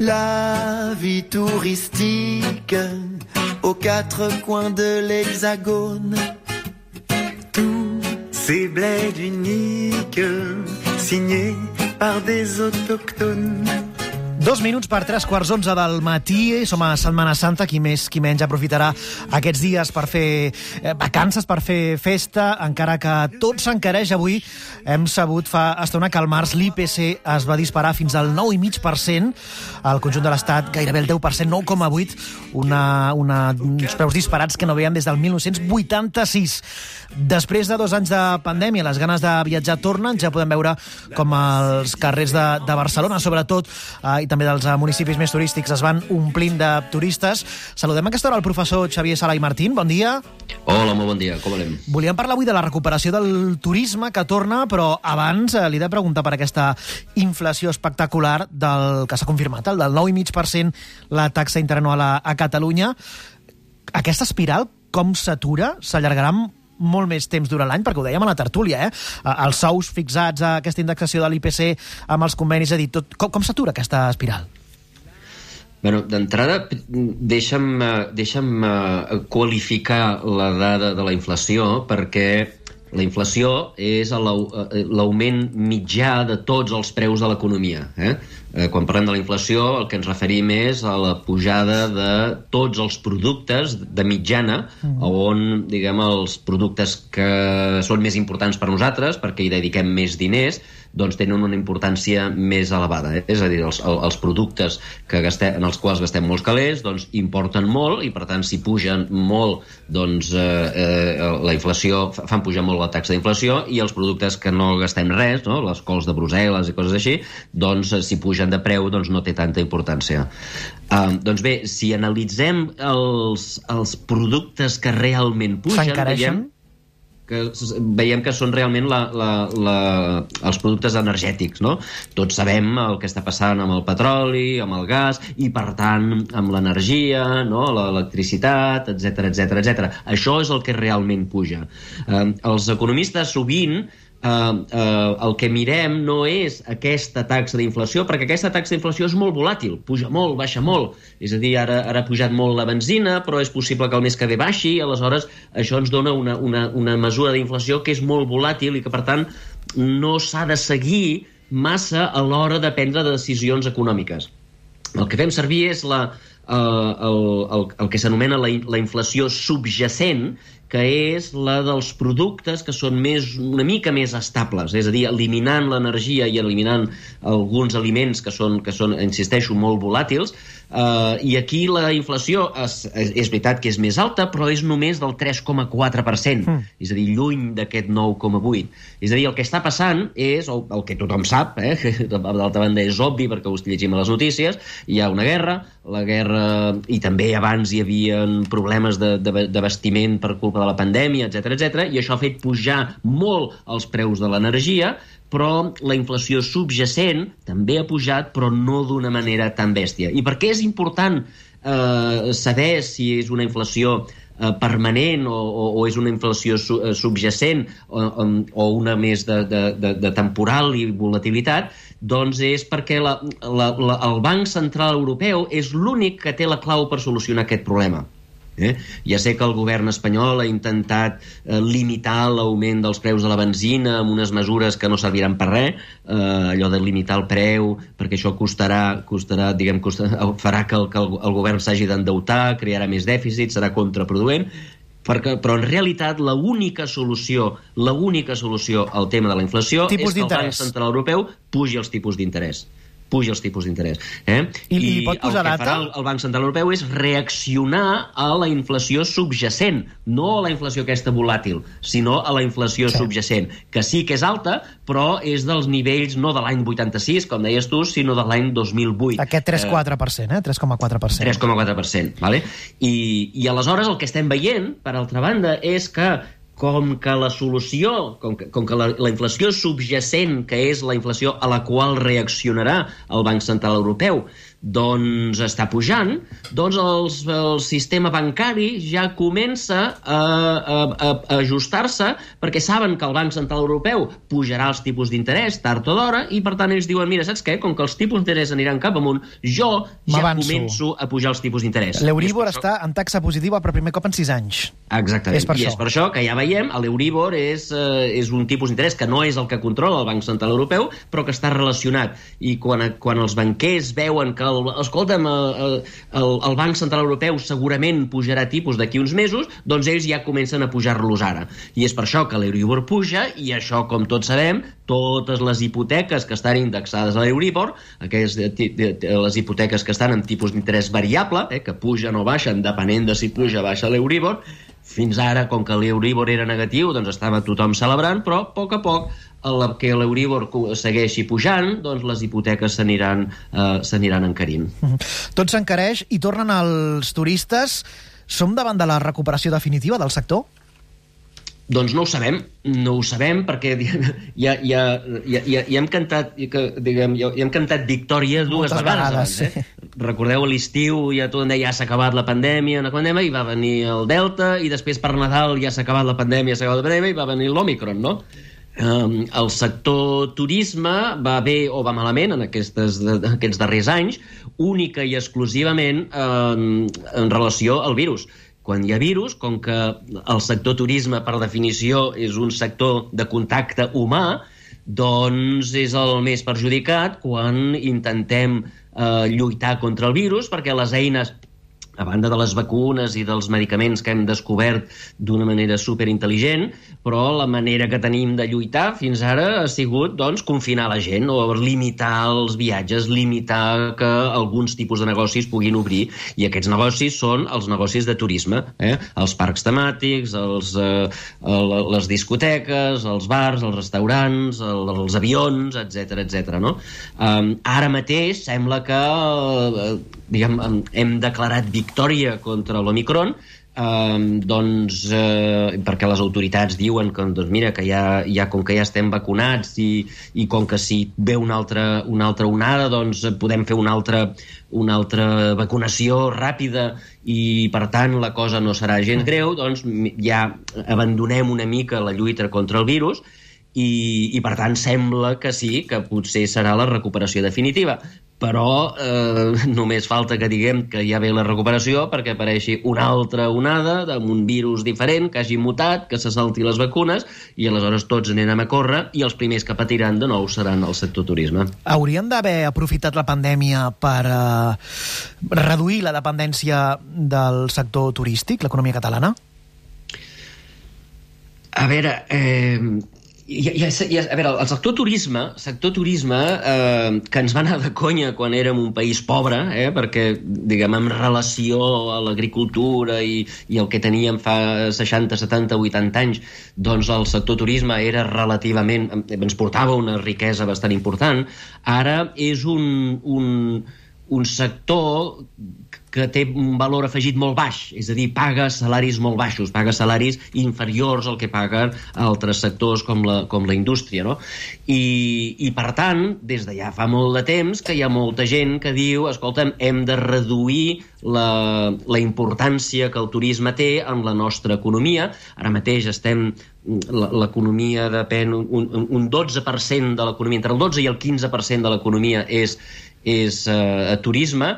La vie touristique aux quatre coins de l'hexagone. Tous ces bleds uniques signés par des autochtones. Dos minuts per tres quarts onze del matí. Som a Setmana Santa. Qui més, qui menys aprofitarà aquests dies per fer eh, vacances, per fer festa, encara que tot s'encareix avui. Hem sabut fa estona que al març l'IPC es va disparar fins al 9,5%. Al conjunt de l'Estat gairebé el 10%, 9,8%. Una, una, uns preus disparats que no veiem des del 1986. Després de dos anys de pandèmia, les ganes de viatjar tornen. Ja podem veure com els carrers de, de Barcelona, sobretot, eh, i també dels eh, municipis més turístics, es van omplint de turistes. Saludem a aquesta hora el professor Xavier Sala i Martín. Bon dia. Hola, molt bon dia. Com anem? Volíem parlar avui de la recuperació del turisme que torna, però abans eh, li he de preguntar per aquesta inflació espectacular del que s'ha confirmat, el del 9,5% la taxa interanual a, a Catalunya. Aquesta espiral, com s'atura? S'allargarà molt més temps durant l'any, perquè ho dèiem a la tertúlia, eh? Els sous fixats a aquesta indexació de l'IPC amb els convenis, és a dir, tot, com, com s'atura aquesta espiral? Bueno, d'entrada, deixa'm, eh, deixa'm uh, qualificar la dada de la inflació perquè la inflació és eh, l'augment mitjà de tots els preus de l'economia. Eh? Eh, quan parlem de la inflació, el que ens referim és a la pujada de tots els productes de mitjana, mm. on, diguem, els productes que són més importants per nosaltres, perquè hi dediquem més diners, doncs tenen una importància més elevada. Eh? És a dir, els, els productes que gastem, en els quals gastem molts calés doncs importen molt i, per tant, si pugen molt, doncs eh, eh, la inflació, fan pujar molt la taxa d'inflació i els productes que no gastem res, no? les cols de Brussel·les i coses així, doncs si pugen de preu doncs no té tanta importància. Uh, doncs bé, si analitzem els, els productes que realment pugen, veiem que veiem que són realment la, la, la, els productes energètics, no? Tots sabem el que està passant amb el petroli, amb el gas, i per tant amb l'energia, no? l'electricitat, etc etc etc. Això és el que realment puja. Eh, els economistes sovint Uh, uh, el que mirem no és aquesta taxa d'inflació, perquè aquesta taxa d'inflació és molt volàtil, puja molt, baixa molt. És a dir, ara, ara ha pujat molt la benzina, però és possible que el mes que ve baixi, aleshores això ens dona una, una, una mesura d'inflació que és molt volàtil i que, per tant, no s'ha de seguir massa a l'hora de prendre decisions econòmiques. El que fem servir és la, uh, el, el, el que s'anomena la, la inflació subjacent, que és la dels productes que són més, una mica més estables, és a dir, eliminant l'energia i eliminant alguns aliments que són, que són insisteixo, molt volàtils, Uh, I aquí la inflació és, és, és veritat que és més alta, però és només del 3,4%, mm. és a dir, lluny d'aquest 9,8%. És a dir, el que està passant és, el, el que tothom sap, eh, d'altra banda és obvi perquè ho llegim a les notícies, hi ha una guerra, la guerra, i també abans hi havia problemes de, de, de vestiment per culpa de la pandèmia, etc etc, i això ha fet pujar molt els preus de l'energia, però la inflació subjacent també ha pujat, però no d'una manera tan bèstia. I per què és important eh, saber si és una inflació eh, permanent o, o, o és una inflació eh, subjacent o, o una més de, de, de temporal i volatilitat, doncs és perquè la, la, la, el Banc Central Europeu és l'únic que té la clau per solucionar aquest problema. Eh? Ja sé que el govern espanyol ha intentat eh, limitar l'augment dels preus de la benzina amb unes mesures que no serviran per res, eh, allò de limitar el preu, perquè això costarà, costarà diguem, costarà, farà que el, que el, el govern s'hagi d'endeutar, crearà més dèficit, serà contraproduent, perquè, però en realitat l'única solució l'única solució al tema de la inflació tipus és que el Banc Central Europeu pugi els tipus d'interès puja els tipus d'interès. Eh? I, I, I pot posar el que farà el, el Banc Central Europeu és reaccionar a la inflació subjacent, no a la inflació aquesta volàtil, sinó a la inflació sí. subjacent, que sí que és alta, però és dels nivells no de l'any 86, com deies tu, sinó de l'any 2008. Aquest 3,4%, eh? 3,4%. 3,4%, vale? I, I aleshores el que estem veient, per altra banda, és que com que la solució, com que, com que la, la inflació subjacent, que és la inflació a la qual reaccionarà el Banc Central Europeu, doncs està pujant, doncs els, el sistema bancari ja comença a, a, a, a ajustar-se perquè saben que el Banc Central Europeu pujarà els tipus d'interès tard o d'hora i per tant ells diuen, mira, saps què? Com que els tipus d'interès aniran cap amunt, jo ja començo a pujar els tipus d'interès. L'Euríbor està en taxa positiva per primer cop en 6 anys. Exactament. És per I això. és per això que ja veiem, l'Euríbor és, eh, és un tipus d'interès que no és el que controla el Banc Central Europeu, però que està relacionat. I quan, quan els banquers veuen que, el, escolta'm, el, el, el Banc Central Europeu segurament pujarà tipus d'aquí uns mesos, doncs ells ja comencen a pujar-los ara. I és per això que l'Euribor puja, i això, com tots sabem, totes les hipoteques que estan indexades a aquelles, les hipoteques que estan amb tipus d'interès variable, eh, que pugen o baixen depenent de si puja o baixa l'Euribor, fins ara, com que l'Euribor era negatiu, doncs estava tothom celebrant, però a poc a poc el que l'Euribor segueixi pujant, doncs les hipoteques s'aniran eh, encarint. Tot s'encareix i tornen els turistes. Som davant de la recuperació definitiva del sector? Doncs no ho sabem, no ho sabem perquè ja, ja, ja, ja, ja hem cantat que, diguem, ja, ja hem cantat victòria dues Moltes vegades, vegades abans, eh? Recordeu a l'estiu ja tot deia ja s'ha acabat la pandèmia, la pandèmia i va venir el Delta i després per Nadal ja s'ha acabat la pandèmia, s'ha acabat la pandèmia i va venir l'Omicron, no? Um, el sector turisme va bé o va malament en aquestes, de, aquests darrers anys, única i exclusivament um, en relació al virus. Quan hi ha virus, com que el sector turisme, per definició, és un sector de contacte humà, doncs és el més perjudicat quan intentem eh, lluitar contra el virus, perquè les eines a banda de les vacunes i dels medicaments que hem descobert d'una manera superintel·ligent, però la manera que tenim de lluitar fins ara ha sigut doncs, confinar la gent o limitar els viatges, limitar que alguns tipus de negocis puguin obrir. I aquests negocis són els negocis de turisme, eh? els parcs temàtics, els, eh, les discoteques, els bars, els restaurants, el, els avions, etc etc. no? Um, ara mateix sembla que eh, diguem, hem declarat victòria contra l'Omicron, eh, doncs, eh, perquè les autoritats diuen que, doncs, mira, que ja, ja, com que ja estem vacunats i, i com que si ve una altra, una altra onada, doncs podem fer una altra, una altra vacunació ràpida i, per tant, la cosa no serà gens greu, doncs ja abandonem una mica la lluita contra el virus i, i per tant sembla que sí, que potser serà la recuperació definitiva però eh, només falta que diguem que ja ve la recuperació perquè apareixi una altra onada amb un virus diferent que hagi mutat, que se salti les vacunes i aleshores tots anem a córrer i els primers que patiran de nou seran el sector turisme. Hauríem d'haver aprofitat la pandèmia per eh, reduir la dependència del sector turístic, l'economia catalana? A veure, eh, ja, ja, ja, a veure, el sector turisme, sector turisme eh, que ens va anar de conya quan érem un país pobre, eh, perquè, diguem, en relació a l'agricultura i, i el que teníem fa 60, 70, 80 anys, doncs el sector turisme era relativament... ens portava una riquesa bastant important. Ara és un, un, un sector que té un valor afegit molt baix, és a dir, paga salaris molt baixos, paga salaris inferiors al que paguen altres sectors com la, com la indústria, no? I, I, per tant, des de ja fa molt de temps que hi ha molta gent que diu, escolta'm, hem de reduir la, la importància que el turisme té en la nostra economia. Ara mateix estem l'economia depèn un, un, un 12% de l'economia, entre el 12 i el 15% de l'economia és, és eh, turisme,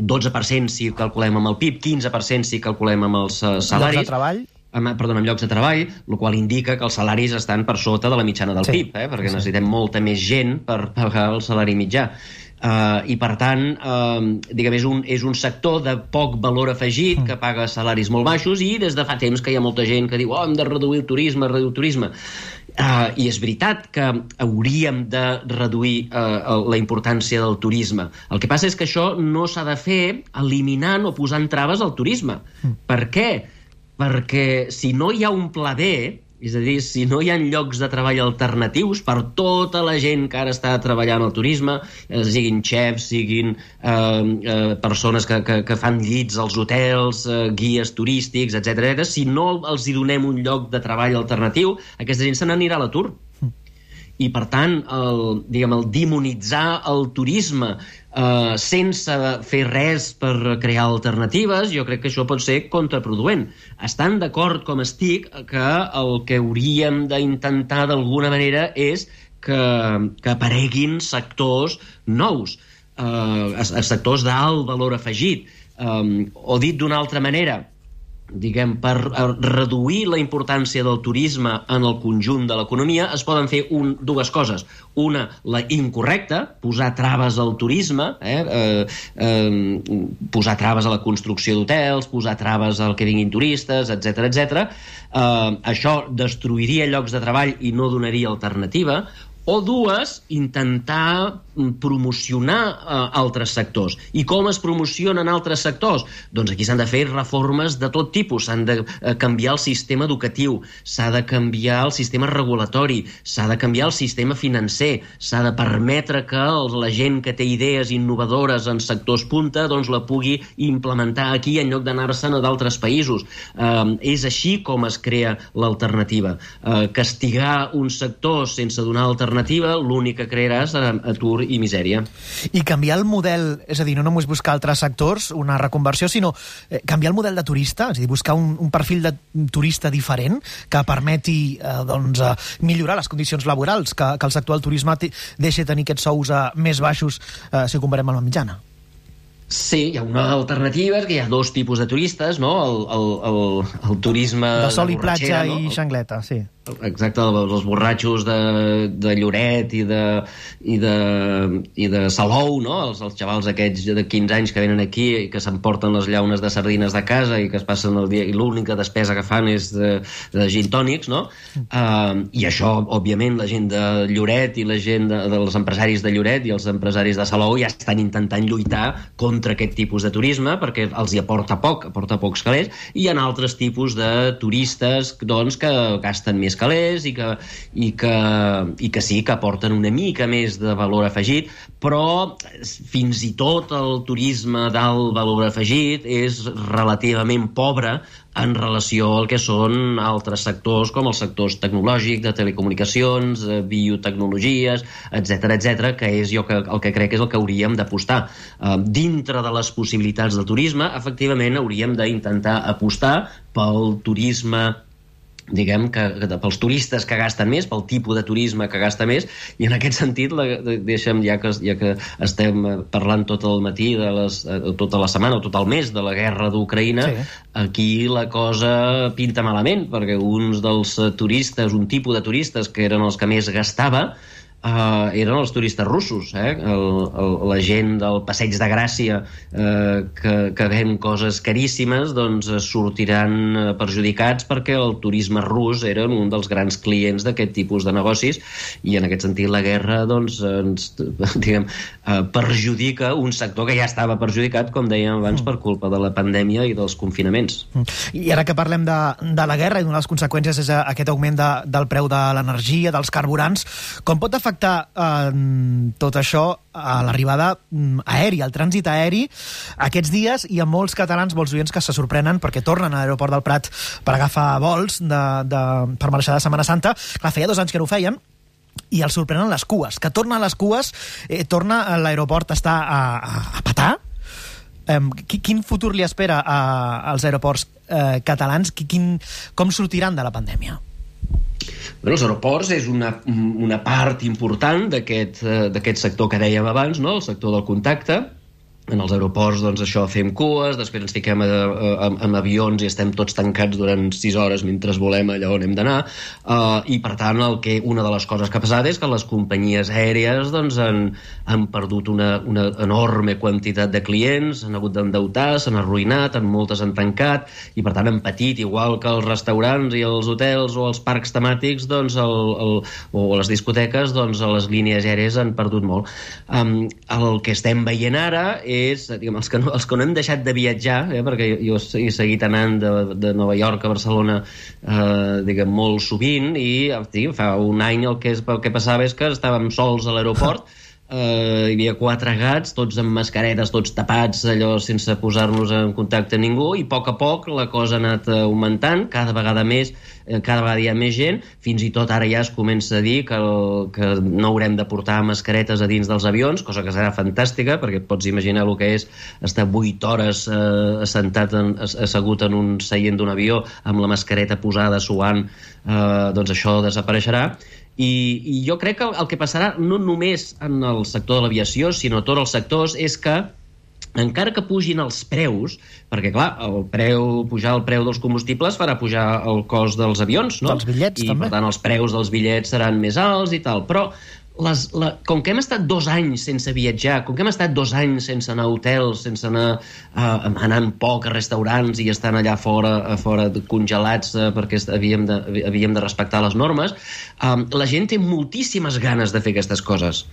12% si calculem amb el PIB, 15% si calculem amb els uh, salaris. Llocs de treball? Amb, perdona, amb llocs de treball, el qual indica que els salaris estan per sota de la mitjana del sí. PIB, eh? perquè sí. necessitem molta més gent per pagar el salari mitjà. Uh, I, per tant, uh, diguem, és un, és un sector de poc valor afegit, que paga salaris molt baixos, i des de fa temps que hi ha molta gent que diu oh, hem de reduir el turisme, reduir el turisme. Uh, I és veritat que hauríem de reduir uh, la importància del turisme. El que passa és que això no s'ha de fer eliminant o posant traves al turisme. Mm. Per què? Perquè si no hi ha un pla B, és a dir, si no hi ha llocs de treball alternatius per tota la gent que ara està treballant al turisme, eh, siguin xefs, siguin eh, eh, persones que, que, que fan llits als hotels, eh, guies turístics, etc si no els hi donem un lloc de treball alternatiu, aquesta gent se n'anirà a l'atur. I per tant el, diguem, el demonitzar el turisme eh, sense fer res per crear alternatives, jo crec que això pot ser contraproduent. Estan d'acord com estic que el que hauríem d'intentar d'alguna manera és que, que apareguin sectors nous, eh, sectors d'alt valor afegit. Um, o dit d'una altra manera, diguem, per reduir la importància del turisme en el conjunt de l'economia es poden fer un, dues coses. Una, la incorrecta, posar traves al turisme, eh, eh, eh, posar traves a la construcció d'hotels, posar traves al que vinguin turistes, etc etc. Eh, això destruiria llocs de treball i no donaria alternativa o dues, intentar mm, promocionar eh, altres sectors. I com es promocionen altres sectors? Doncs aquí s'han de fer reformes de tot tipus, s'han de eh, canviar el sistema educatiu, s'ha de canviar el sistema regulatori, s'ha de canviar el sistema financer, s'ha de permetre que la gent que té idees innovadores en sectors punta doncs la pugui implementar aquí en lloc d'anar-se'n a d'altres països. Eh, és així com es crea l'alternativa. Eh, castigar un sector sense donar alternativa alternativa, l'únic que crearà serà atur i misèria. I canviar el model, és a dir, no només buscar altres sectors, una reconversió, sinó eh, canviar el model de turista, és a dir, buscar un, un perfil de turista diferent que permeti eh, doncs, eh, millorar les condicions laborals, que, que el sector del turisme deixi de tenir aquests sous eh, més baixos eh, si ho comparem amb la mitjana. Sí, hi ha una alternativa, que hi ha dos tipus de turistes, no? El, el, el, el turisme... De sol i platja no? i xangleta, sí. Exacte, els borratxos de, de Lloret i de, i de, i de Salou, no? Els, els xavals aquests de 15 anys que venen aquí i que s'emporten les llaunes de sardines de casa i que es passen el dia i l'única despesa que fan és de, de gin tònics, no? Uh, I això, òbviament, la gent de Lloret i la gent de, dels empresaris de Lloret i els empresaris de Salou ja estan intentant lluitar contra aquest tipus de turisme perquè els hi aporta poc, aporta pocs calés, i hi ha altres tipus de turistes doncs, que gasten més calés i que, i que, i que sí que aporten una mica més de valor afegit, però fins i tot el turisme d'alt valor afegit és relativament pobre en relació al que són altres sectors com els sectors tecnològics, de telecomunicacions, biotecnologies, etc etc, que és jo que, el que crec que és el que hauríem d'apostar. Uh, dintre de les possibilitats del turisme, efectivament, hauríem d'intentar apostar pel turisme diguem que, que pels turistes que gasten més, pel tipus de turisme que gasta més, i en aquest sentit la, deixem, ja que, ja que estem parlant tot el matí de les, eh, tota la setmana o tot el mes de la guerra d'Ucraïna sí. aquí la cosa pinta malament perquè uns dels turistes, un tipus de turistes que eren els que més gastava uh, eren els turistes russos, eh? el, el, la gent del Passeig de Gràcia uh, que, que ven coses caríssimes doncs sortiran perjudicats perquè el turisme rus era un dels grans clients d'aquest tipus de negocis i en aquest sentit la guerra doncs, ens diguem, uh, perjudica un sector que ja estava perjudicat, com dèiem abans, per culpa de la pandèmia i dels confinaments. I ara que parlem de, de la guerra i una de les conseqüències és aquest augment de, del preu de l'energia, dels carburants, com pot afectar afectar eh, tot això a l'arribada mm, aèria, al trànsit aeri aquests dies i a molts catalans, molts oients que se sorprenen perquè tornen a l'aeroport del Prat per agafar vols de, de, per marxar de Setmana Santa. Clar, feia dos anys que no ho feien, i els sorprenen les cues, que torna a les cues, eh, torna a l'aeroport a estar a, a, a patar, Um, quin futur li espera a, als aeroports eh, catalans? Quin, com sortiran de la pandèmia? Bé, els aeroports és una, una part important d'aquest eh, sector que dèiem abans, no? el sector del contacte, en els aeroports, doncs, això, fem cues, després ens fiquem amb avions i estem tots tancats durant 6 hores mentre volem allà on hem d'anar, uh, i per tant el que, una de les coses que ha passat és que les companyies aèries doncs, han, han perdut una, una enorme quantitat de clients, han hagut d'endeutar, s'han arruïnat, en moltes han tancat, i per tant han patit, igual que els restaurants i els hotels o els parcs temàtics, doncs, el, el, o les discoteques, doncs, les línies aèries han perdut molt. Um, el que estem veient ara és és, diguem, els que no, els que no hem deixat de viatjar, eh, perquè jo, jo he seguit anant de, de Nova York a Barcelona eh, diguem, molt sovint i diguem, fa un any el que, és, el que passava és que estàvem sols a l'aeroport eh, hi havia quatre gats, tots amb mascaretes, tots tapats, allò sense posar-nos en contacte amb ningú, i a poc a poc la cosa ha anat augmentant, cada vegada més, eh, cada vegada hi ha més gent, fins i tot ara ja es comença a dir que, el, que no haurem de portar mascaretes a dins dels avions, cosa que serà fantàstica, perquè pots imaginar el que és estar 8 hores eh, assentat en, assegut en un seient d'un avió amb la mascareta posada, suant, eh, doncs això desapareixerà i, I jo crec que el, que passarà no només en el sector de l'aviació, sinó tots els sectors, és que encara que pugin els preus, perquè clar, el preu, pujar el preu dels combustibles farà pujar el cost dels avions, no? Dels bitllets, I també. per tant els preus dels bitllets seran més alts i tal, però les, la, com que hem estat dos anys sense viatjar, com que hem estat dos anys sense anar a hotels, sense anar uh, anant poc a restaurants i estant allà fora, a fora congelats uh, perquè havíem de, havíem de respectar les normes, um, la gent té moltíssimes ganes de fer aquestes coses.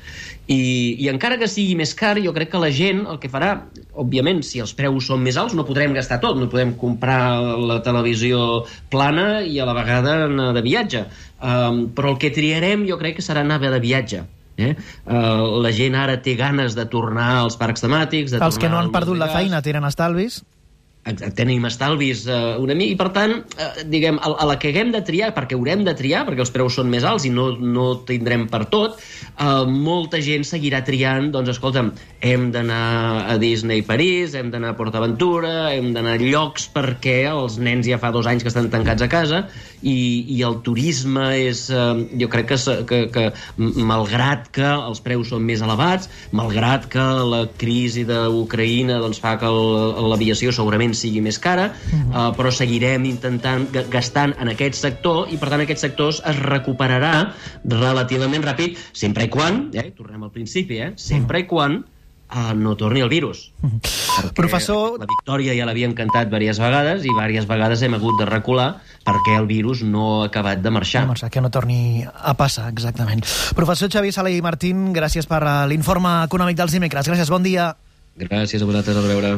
I, I encara que sigui més car, jo crec que la gent el que farà, òbviament, si els preus són més alts, no podrem gastar tot, no podem comprar la televisió plana i a la vegada anar de viatge. Um, però el que triarem jo crec que serà anar de viatge. Eh? Uh, la gent ara té ganes de tornar als parcs temàtics... De Els que no han perdut la feina tenen estalvis. Tenim estalvis uh, una mica, i per tant, uh, diguem, a, a la que haguem de triar, perquè haurem de triar, perquè els preus són més alts i no, no tindrem per tot, uh, molta gent seguirà triant, doncs, escolta'm, hem d'anar a Disney París, hem d'anar a PortAventura, hem d'anar a llocs perquè els nens ja fa dos anys que estan tancats a casa i, i el turisme és, uh, jo crec que, que, que malgrat que els preus són més elevats, malgrat que la crisi d'Ucraïna doncs, fa que l'aviació segurament sigui més cara, uh, però seguirem intentant ga- gastant en aquest sector i per tant aquest sector es recuperarà relativament ràpid, sempre i quan, eh, tornem al principi, eh, sempre i quan uh, no torni el virus. Perquè Professor- La victòria ja l'havia encantat diverses vegades i diverses vegades hem hagut de recular perquè el virus no ha acabat de marxar. Doncs que no torni a passar, exactament. Professor Xavier Sala i Martín, gràcies per eh, l'informe econòmic dels dimecres. Gràcies, bon dia. Gràcies a vosaltres, a veure.